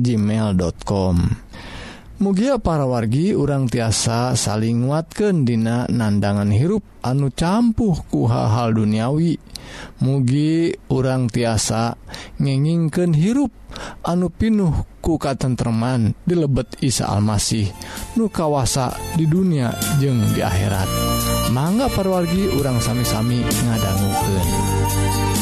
gmail.com mugia para wargi urang tiasa saling nguatkan dina nandangan hirup anu campuh ku hal-hal duniawi. Mugi urang tiasa ngengingken hirup anu pinuh ku tentteman di lebet Isa Almasih nu kawasa di dunia jeng di akhirat. Mangga parwargi urang sami-sami ngadangguken.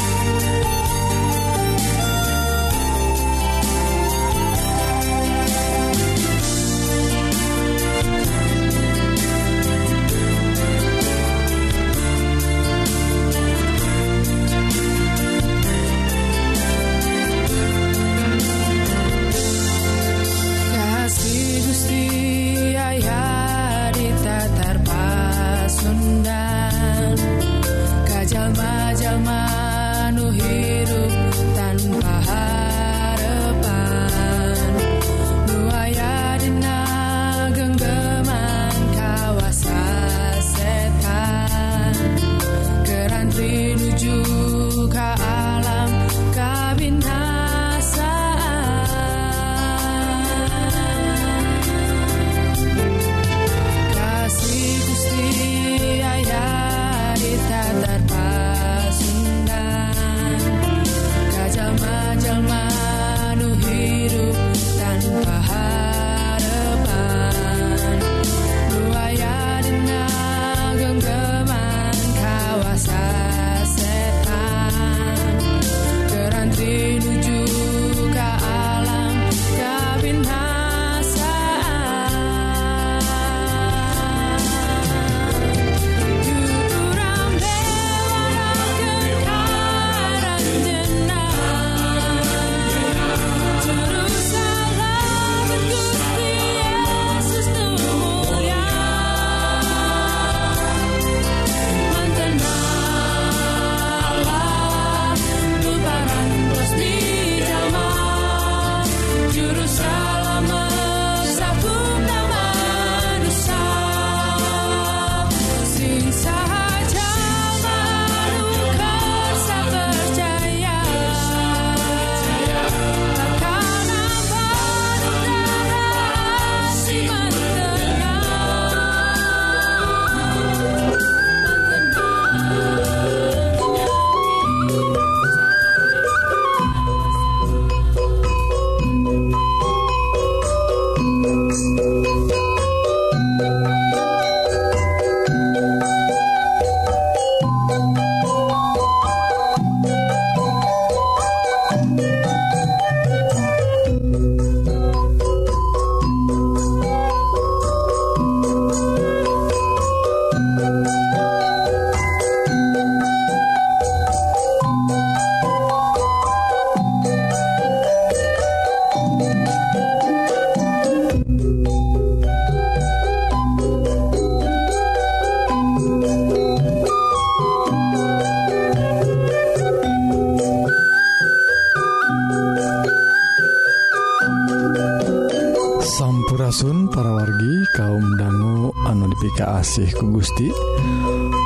asih ku Gusti.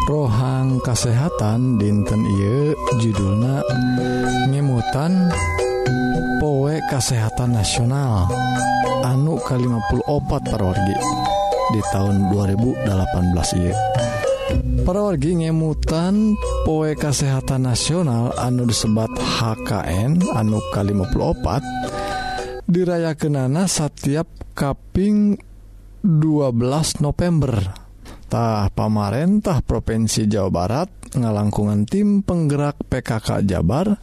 Rohang kasehatan dinten Ieu judulna ngemutan powe kasehatan nasional anu ke-54 parorgi di tahun 2018 Ieu. Parorgi ngemutan poe kasehatan nasional anu disebat HKN anu ke-54 dirayakenana setiap kaping 12 November. tah pamarentah Provinsi Jawa Barat ngalangkungan tim penggerak PKK Jabar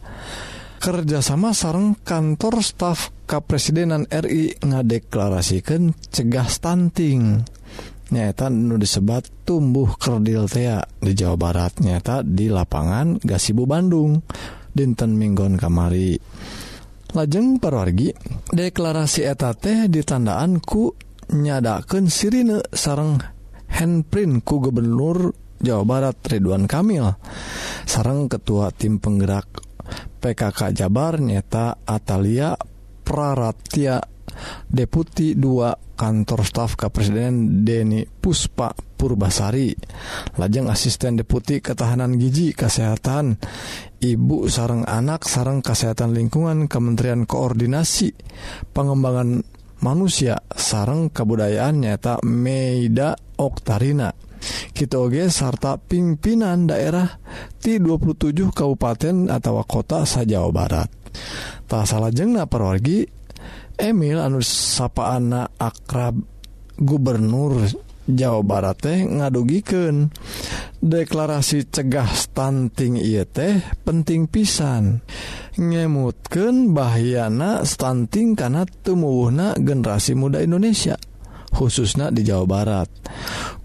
kerjasama sarang kantor staf Kepresidenan RI ngadeklarasikan cegah stunting. Nyata nu disebat tumbuh kerdil tea di Jawa Barat nyata di lapangan Gasibu Bandung dinten Minggon kamari. Lajeng perwargi deklarasi etate ditandaan ku nyadaken sirine sarang handprint ku Gubernur Jawa Barat Ridwan Kamil. Sareng ketua tim penggerak PKK Jabar nyata Atalia Praratia Deputi 2 kantor staf Kepresiden Deni Puspa Purbasari. Lajeng asisten Deputi Ketahanan Giji Kesehatan Ibu sareng anak sareng kesehatan lingkungan Kementerian Koordinasi Pengembangan manusia sareng kebudayaan nyata Meida Oktarina. Kitoge sarta pimpinan daerah di 27 kabupaten atau kota sa Jawa Barat. Tak salah jengna perwargi Emil anu sapaan akrab gubernur Jawa Barat teh ngadugiken deklarasi cegah stunting ieu teh penting pisan. Ngemutken bahyana stunting karena tumuwuhna generasi muda Indonesia khususnya di Jawa Barat.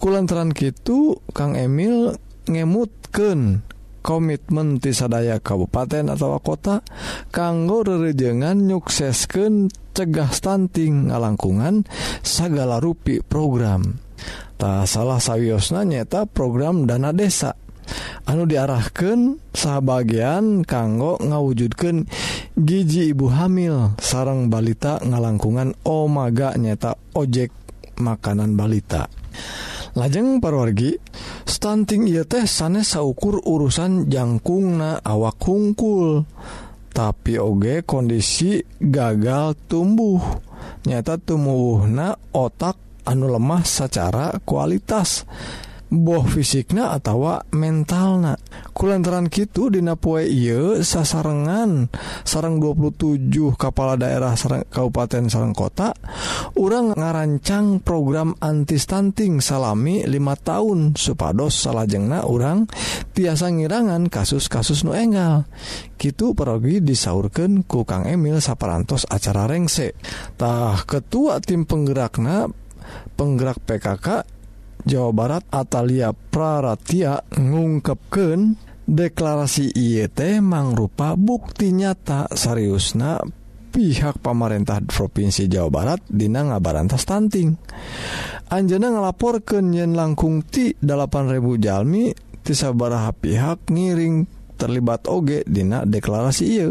Kulantaran Kitu Kang Emil ngemutken komitmen tisadaya kabupaten atau kota kanggo rerejengan nyuksesken cegah stunting ngalangkungan segala rupi program. tak salah sawiosna nyata program dana desa. Anu diarahkan sahabatbagian kanggo ngawujudkan gigi ibu hamil. Sarang balita ngalangkungan Omaga nyata ojek makanan balita. Lajeng parwargi stunting ia teh sanes saukur urusan jangkungna awak hungkul. Tapi oge kondisi gagal tumbuh. Nyata tumbuhna otak anu lemah secara kualitas. Boh fisiknya atau mentalna. Kulantaran Kitu Dinapoe Ieu sasarengan. Sarang 27 kepala daerah sarang, Kabupaten Sarang kota orang ngarancang program anti stunting salami 5 tahun supados salahjengna orang tiasa ngirangan kasus-kasus nu engal gitu perogi disaurkan ku Kang Emil saparantos acara rengsetah ketua tim penggerakna penggerak PKK Jawa Barat Atalia Praratia ngungkapken deklarasi IET mangrupa bukti nyata Sariusna pihak pemerintah Provinsi Jawa Barat Dina ngabarantas stunting Anjana ngelapor ke Nyen langkung ti 8000 Jalmi tisabaraha pihak ngiring terlibat oge Dina deklarasi I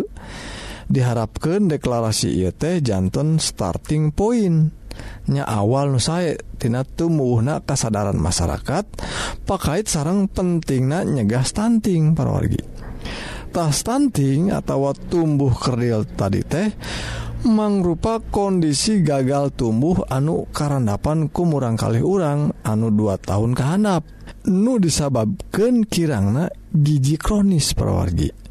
diharapkan deklarasi IET jantan starting point. nya awal nusaetina tumbuhna kasadaran masyarakat pakait sarang penting na nyegah stunting parorgitah stunting atau tumbuh kerdil tadi teh mangrupa kondisi gagal tumbuh anu karandapan kumurang kali urang anu 2 tahun kehanap nu disababkan kirangna gigi kronis perwargi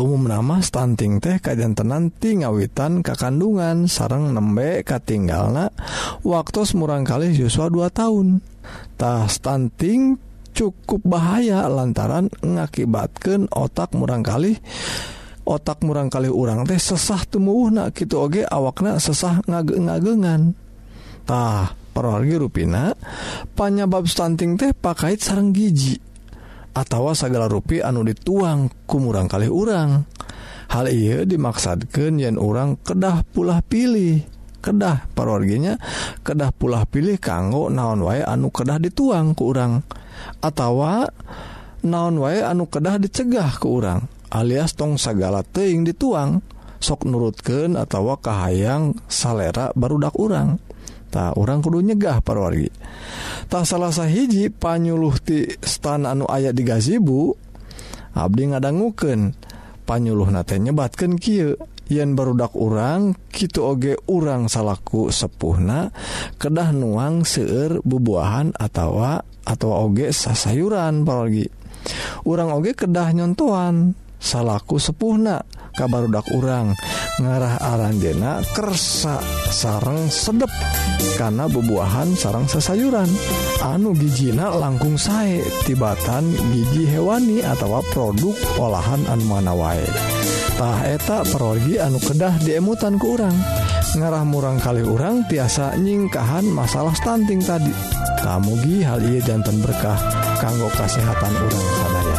umum nama stunting teh kajjantenanti ngawitan kakandungan sarang nembe katinggalna waktu murang kali Yuswa 2 tahuntah stunting cukup bahaya lantaran ngakibatkan otak murang kali otak murang kali urang teh sesah temuhna gitu oge awakna sesah ngage ngagengantah perorgi ruina panyabab stunting teh pakait sarang gigi atawa segala rupi anu dituang kumurang kali urang. Hal ia dimaksadkan yen orang kedah pulah pilih kedah parorginya kedah pulah pilih kanggo naon wae anu kedah dituang ke urang atawa naon wae anu kedah dicegah ke urang alias tong segala teing dituang sok nurutken atau kahayang salera barudak urang. Ta, orang kudu nyegah parwargi tak salahsa hiji panyuluhti stan anu ayat di gazibu Abdi ngadangguken panyuluh nate nyebatkan Ky yen barudak urang Kitu oge urang salahku sepuhna kedah nuang seueur bubuahan atautawa atau oge sasayuran pargi urang oge kedah nyontoan salahku sepuhna. Kabarudak urang. Ngarah aranjenakersa sarang sedep. Karena bebuahan sarang sesayuran. Anu gijina langkung sae tibatan gigi hewani atau produk olahan anu mana waektaheta pergi anu kedah diemutan ke urang. Ngarah murang kali urang tiasa nyingkahan masalah stunting tadi. Kamugi hal ia jantan berkah kanggo kesehatan urang sadaya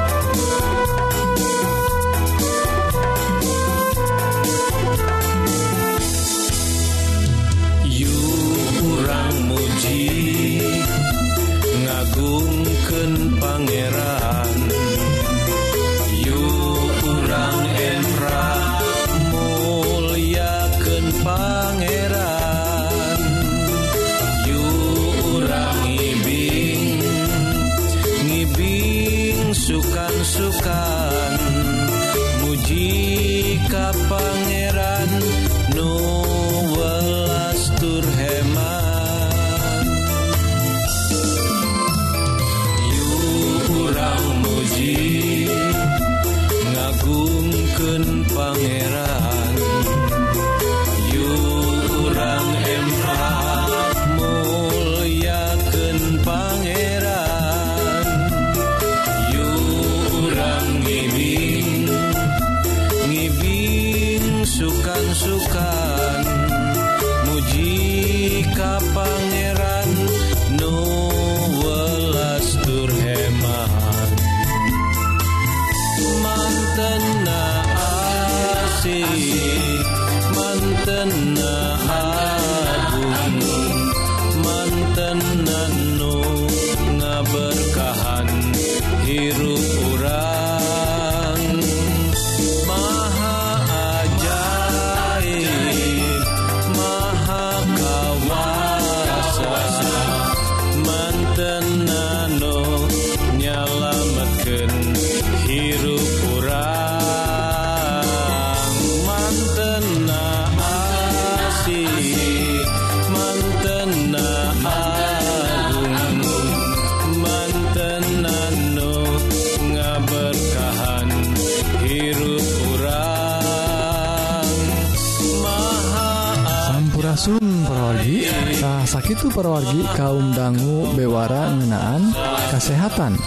Sakitu perwargi kaum dangu bewara ngenaan kesehatan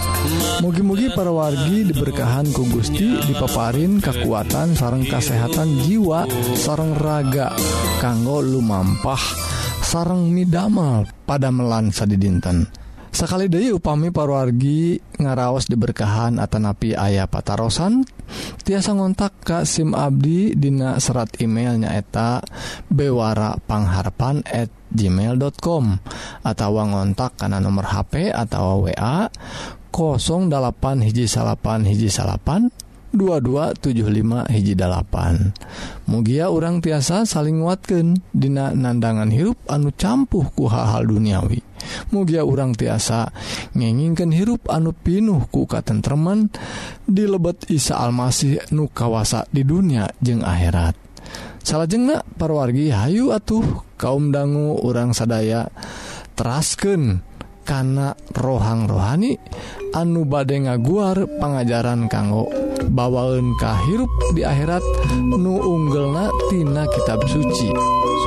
mugi-mugi perwargi diberkahan ku Gusti dipaparin kekuatan sarang kesehatan jiwa sarang raga kanggo lumampah sarang midamal pada melansa di dinten sekali Dewi upami parwargi ngaraos diberkahan Atanapi ayah patarosan tiasa ngontak Ka SIM Abdi Dina serat email nyaeta bewara pangharpan@ gmail.com atau ngontak karena nomor HP atau wa 08 hiji salapan hiji salapan 2275 hiji 8 mugia orang tiasa saling watken Dina nandangan hirup anu campuh ku hal-hal duniawi. Mugia orang tiasa ngenginkan hirup anu pinuh ku katentreman di lebet Isa Almasih nu kawasa di dunia jeung akhirat. Salah jengnak parwargi Hayu atuh kaum dangu orang sadaya terasken kana rohang rohani anu bade ngaguar pengajaran kanggo bawaun kahirup di akhirat nu unggelnatina kitab suci.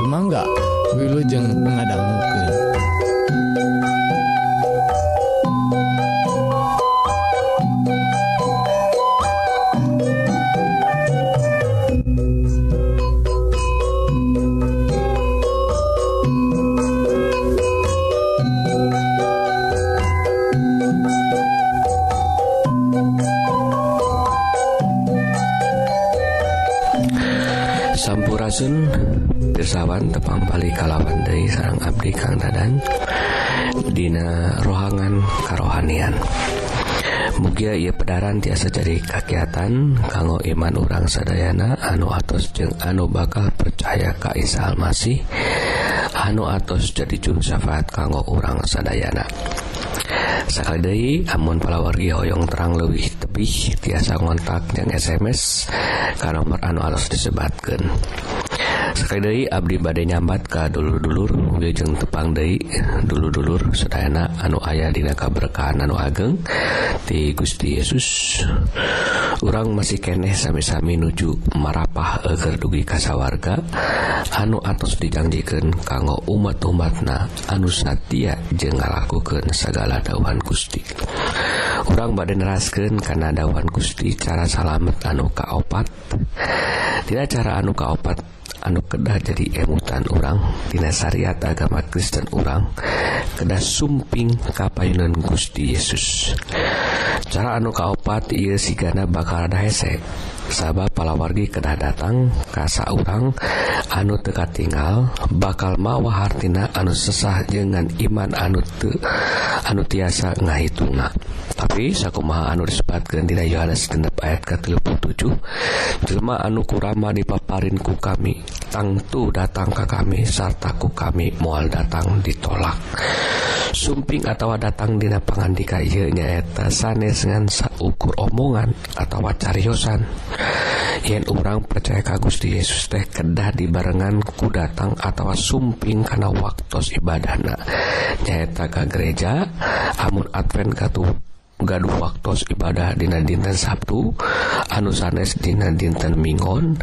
Sumangga Wilujeng mengadanggukan Asunpirsawan tepang balik kalawan dari sarang Abdi Kang Dadan Dina rohangan karohanian Mugia ia pedaran tiasa jadi kakiatan kanggo iman urang sadayana anu atos jeung anu bakal percaya ka Isa Almasih anu atos jadi juru syafaat kanggo urang sadayana. sekali amun palawargi hoyong terang lebih tebih tiasa ngontak yang SMS ke nomor anu alus disebatkan sekali Abdi badai nyambat ke dulu-dulur wijeng tepang Dei dulu-dulur sedayana anu ayah di kaberkahan anu ageng. Di Gusti Yesus orang masih keneh sami-sami nuju marapah agar dugi kasawarga anu atas dijanjikan kanggo umat-umatna anu satia jeng ngalakukan segala dawan Gusti. Orang badan nerasken karena dawan Gusti cara salamet anu kaopat. Tidak cara anu kaopat anu kedah jadi emutan orangtina syariat agama Kristen orang kedah sumping kapayunan Gusti Yesus. Cara anu kaopat ia sigana bakal ada hesek sabab palawargi kedah datang kasa urang anu teka tinggal bakal mawa hartina anu sesah dengan iman anu te, anu tiasa ngahitunga tapi sakumaha anu disebutkan dina Yohanes genep ayat ke 37 jelema anu kurama dipaparin ku kami tangtu datang ke kami serta ku kami moal datang ditolak. Sumping atau datang dina pangandika ieu nyaeta sanes ngan saukur omongan atau cariosan. yen orang percaya ka Gusti Yesus teh kedah dibarengan ku datang atau sumping karena waktu ibadahna. Nyaeta ka gereja amun Advent katu gaduh waktu ibadah Dina dinten Sabtu anu sanes Dina dinten Mingon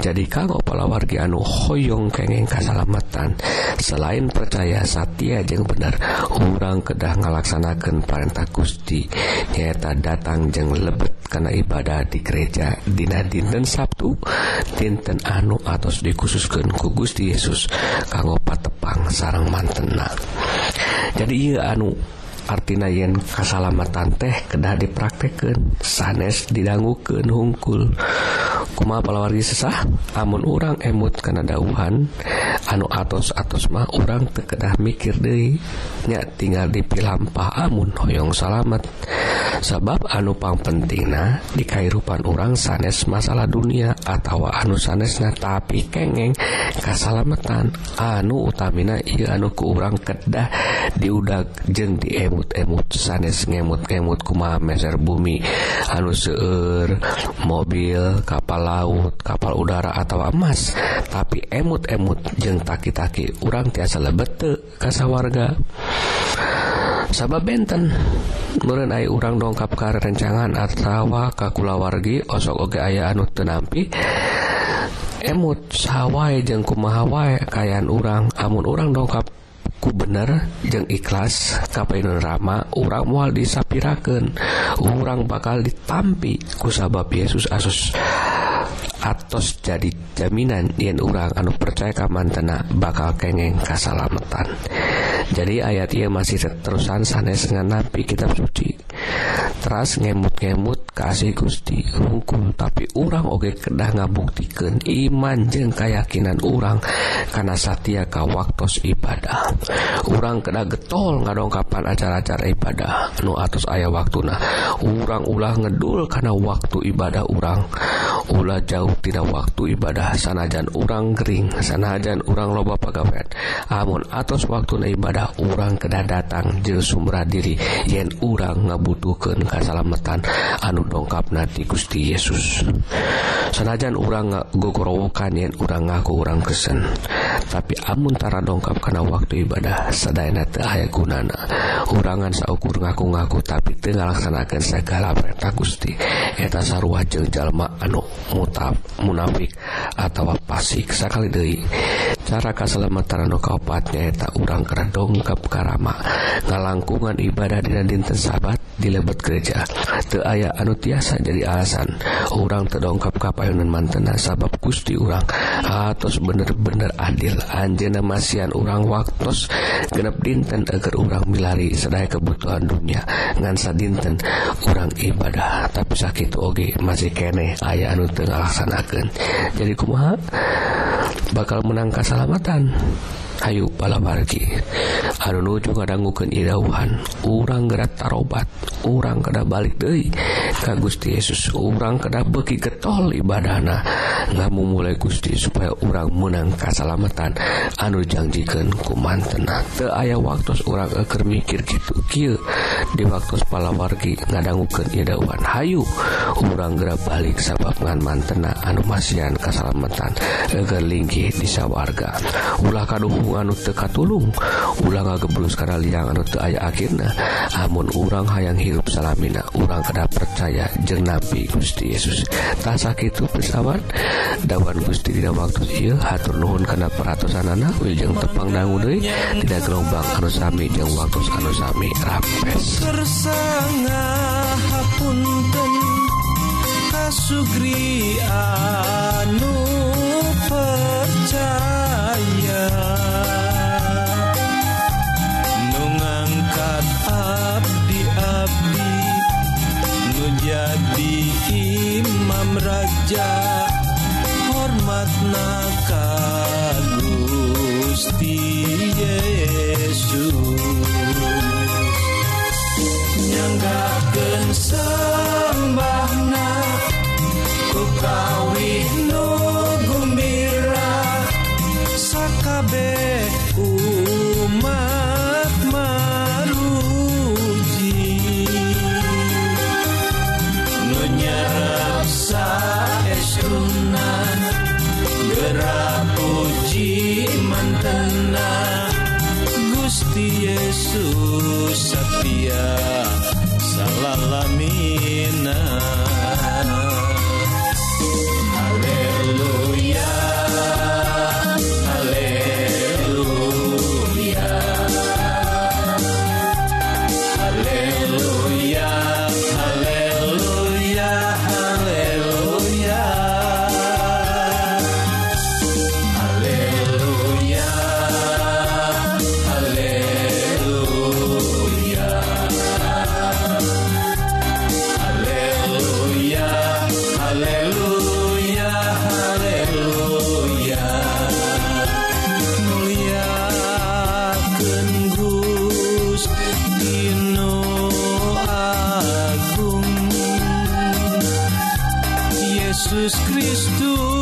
jadi kanggo palawargi anu Hoong kengeng kasalamatan. Selain percaya Satya jeung bener orang kedah ngalaksanakan perintah Gusti. Nyata datang jeng lebet karena ibadah di gereja Dina dinten Sabtu. Dinten anu atau dikhususkan ku Gusti Yesus kanggo patepang sarang mantena. Jadi ia anu artina yen kasalamatan teh kedah dipraktekkan sanes didangguken hungkul. kuma palawargi sesah? Amun urang emut karena dauhan anu atos-atos mah orang tekedah mikir dirinya tinggal dipilampah ah, amun hoyong salamet. Sabab anu pang pentingna di kairupan orang sanes masalah dunia atau anu sanesna tapi kengeng kasalametan anu utamina iya anu ku orang kedah diudak jeng diemut-emut sanes ngemut ngemut kuma meser bumi. Anu seueur mobil kapal laut kapal udara atau emas. Tapi emut-emut jeng taki-taki urang tiasa lebete kasa warga sabab benten Nurren ay urang dongkap ke rencangan atawa kakulawargi osok oge aya anu tenampi emut sawwai kumaha wae kayan urang. Amun urang dongkap ku bener jeng ikhlas kapainun Rama urang mual disapiraken urang bakal ditampi ku sabab Yesus Asus. atos jadi jaminan yen urang anu percaya ka mantena bakal kengeng kasalamatan. Jadi ayat ia masih terusan sanes dengan nabi kitab suci. Teras ngemut-ngemut kasih Gusti hukum tapi orang oge kedah ngabuktikan iman jeng keyakinan orang karena Satya waktu ibadah. Orang kedah getol ngadongkapan acara-acara ibadah nu atus ayah waktu nah orang ulah ngedul karena waktu ibadah orang ulah jauh tidak waktu ibadah. Sanajan orang kering sanajan orang loba pegawai amun atus waktu ibadah orang kedah datang je sumra diri. Yen orang dibutuhkan kasalamatan anu dongkap nanti Gusti Yesus. Sanajan orang gogorowokan yen orang ngaku orang kesen. tapi amuntara dongkap karena waktu ibadah sedayana aya gunana. Urangan saukur ngaku-ngaku tapi tengahlaksanakan segala perintah Gusti. Eta sarua jeung jalma anu mutab munafik atau pasik sakali deui. Cara kaselamatan anu kaopat eta urang kana dongkap karama. Ngalangkungan ibadah dina dinten sabat di lebet gereja. Teu aya anu tiasa jadi alasan. Urang terdongkap kapayunan mantena sabab Gusti urang. Atos bener-bener adil Anjena Masian urang waktos genep dinten agar urang milari sedaya kebutuhan dunia. Ngansa dinten urang ibadah tapi sakit Oge masih kene aya anu tengah laksanakan jadi kumaha? Bakal menang salamatan Ayu palabargi anu nuju ngadangguken irauhan. Urang gerak tarobat. Urang kada balik deui ka Gusti Yesus. Urang kada beki getol ibadahna. Ngamu mulai Gusti supaya urang menang kasalamatan. Anu janjikan ku mantena ke ayah waktu urang eker mikir gitu kill di waktu palawargi ngadangguken irauhan. Hayu urang gerak balik sabab ngan mantena anu masihan kasalamatan. Eger linggih di sawarga. Ulah kaduh anu teka tulung ulang gebrus karena liang anu teu aya akhirna amun urang hayang hirup salamina urang kada percaya jeung nabi Gusti Yesus. Tak sakitu pesawat dawan Gusti dina waktu ieu hatur nuhun kana peratosanana wilujeng tepang dangu tidak gelombang anu sami jeung waktu anu sami rapes anu percaya jadi imam raja Hormatna ka Gusti Yesus. Nyanggakeun sembahna ku kawih nu gumbira sakabeh umat hiji mantena Gusti Yesus setia salalamina Jesus Cristo.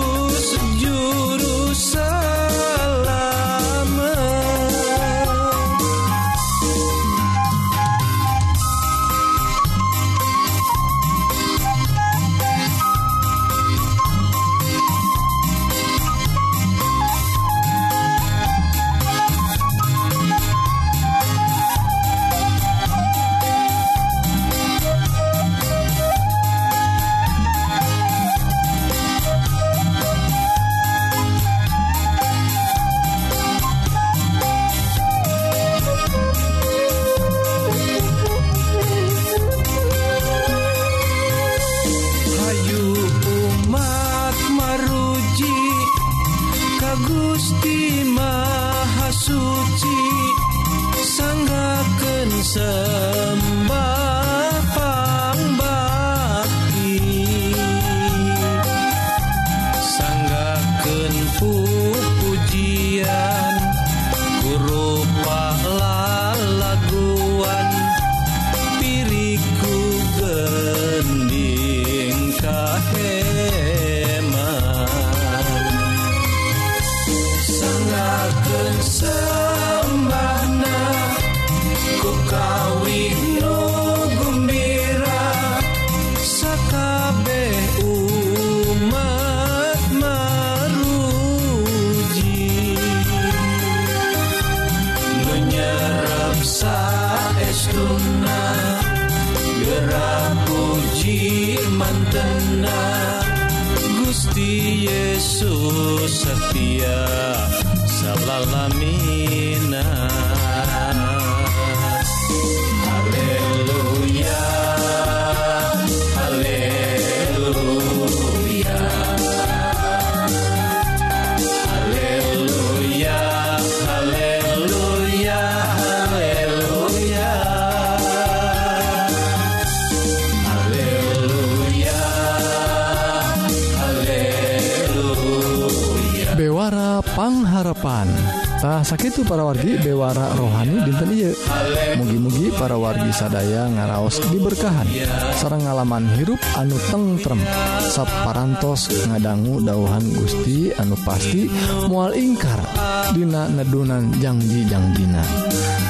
Yesus setia salalamina Jepantah sakit para wargi Dewara rohani dinten mugi-mugi para wargi sadaya ngaraos diberkahan. Sarang ngalaman hirup anu tengrem sapparantos ngadanggu dauhan Gusti anu pasti mual ingkar. Dina nedunan janji Janjina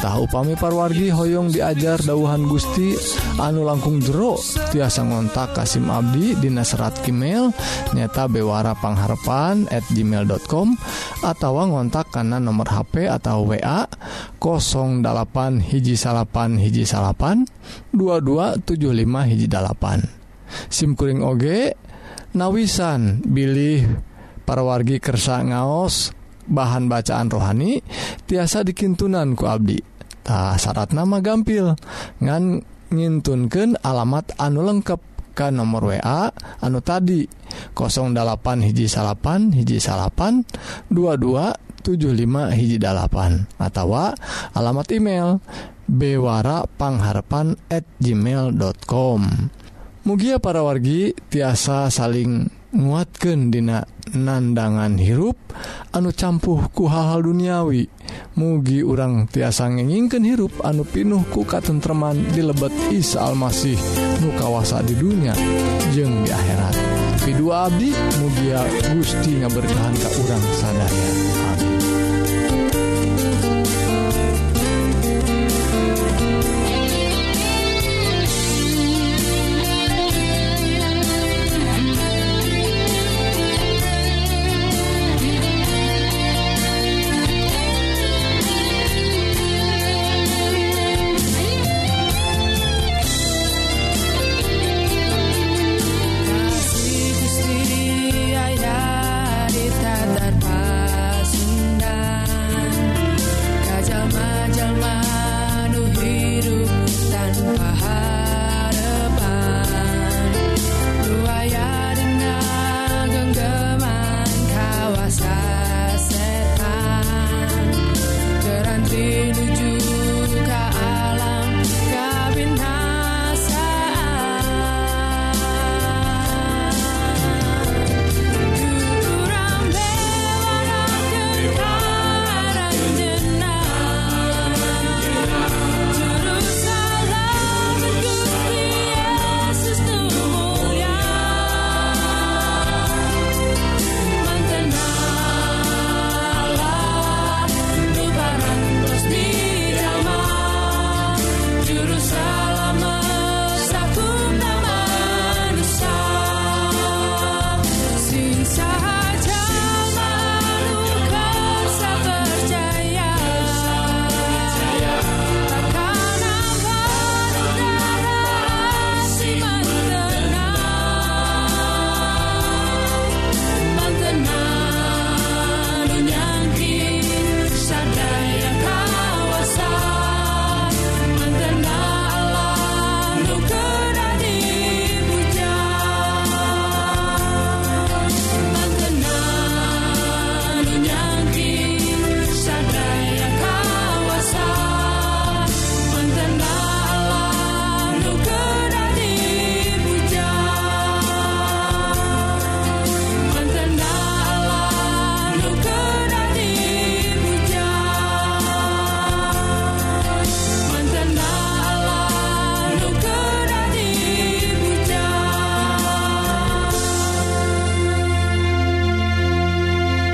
tahu upami parwargi Hoyong diajar dauhan Gusti anu langkung jero tiasa ngontak Kasim Abdi Dina serat email nyata bewara pangharpan@ gmail.com atau ngontak karena nomor HP atau WA 08 hiji salapan hiji salapan 2275 hijjipan SIMkuring OG nawisan bilih para wargi kersa ngaos bahan bacaan rohani tiasa dikintunanku Abdi Ta syarat nama gampil ngan nyintunkan alamat anu lengkap ke nomor WA anu tadi 08 hiji salapan hiji salapan 2275 hiji dalapan atau alamat email bewarapangharapan at gmail.com Mugia para wargi tiasa saling nguatkan dina nandangan hirup anu campuhku hal-hal duniawi. mugi urang tiasa ngeningken hirup anu pinuh ku katentreman di lebet Isa Almasih nu kawasa di dunia jeng di akhirat. Kedua Abdi mugia Gusti ngaberkahan ke urang sadaya.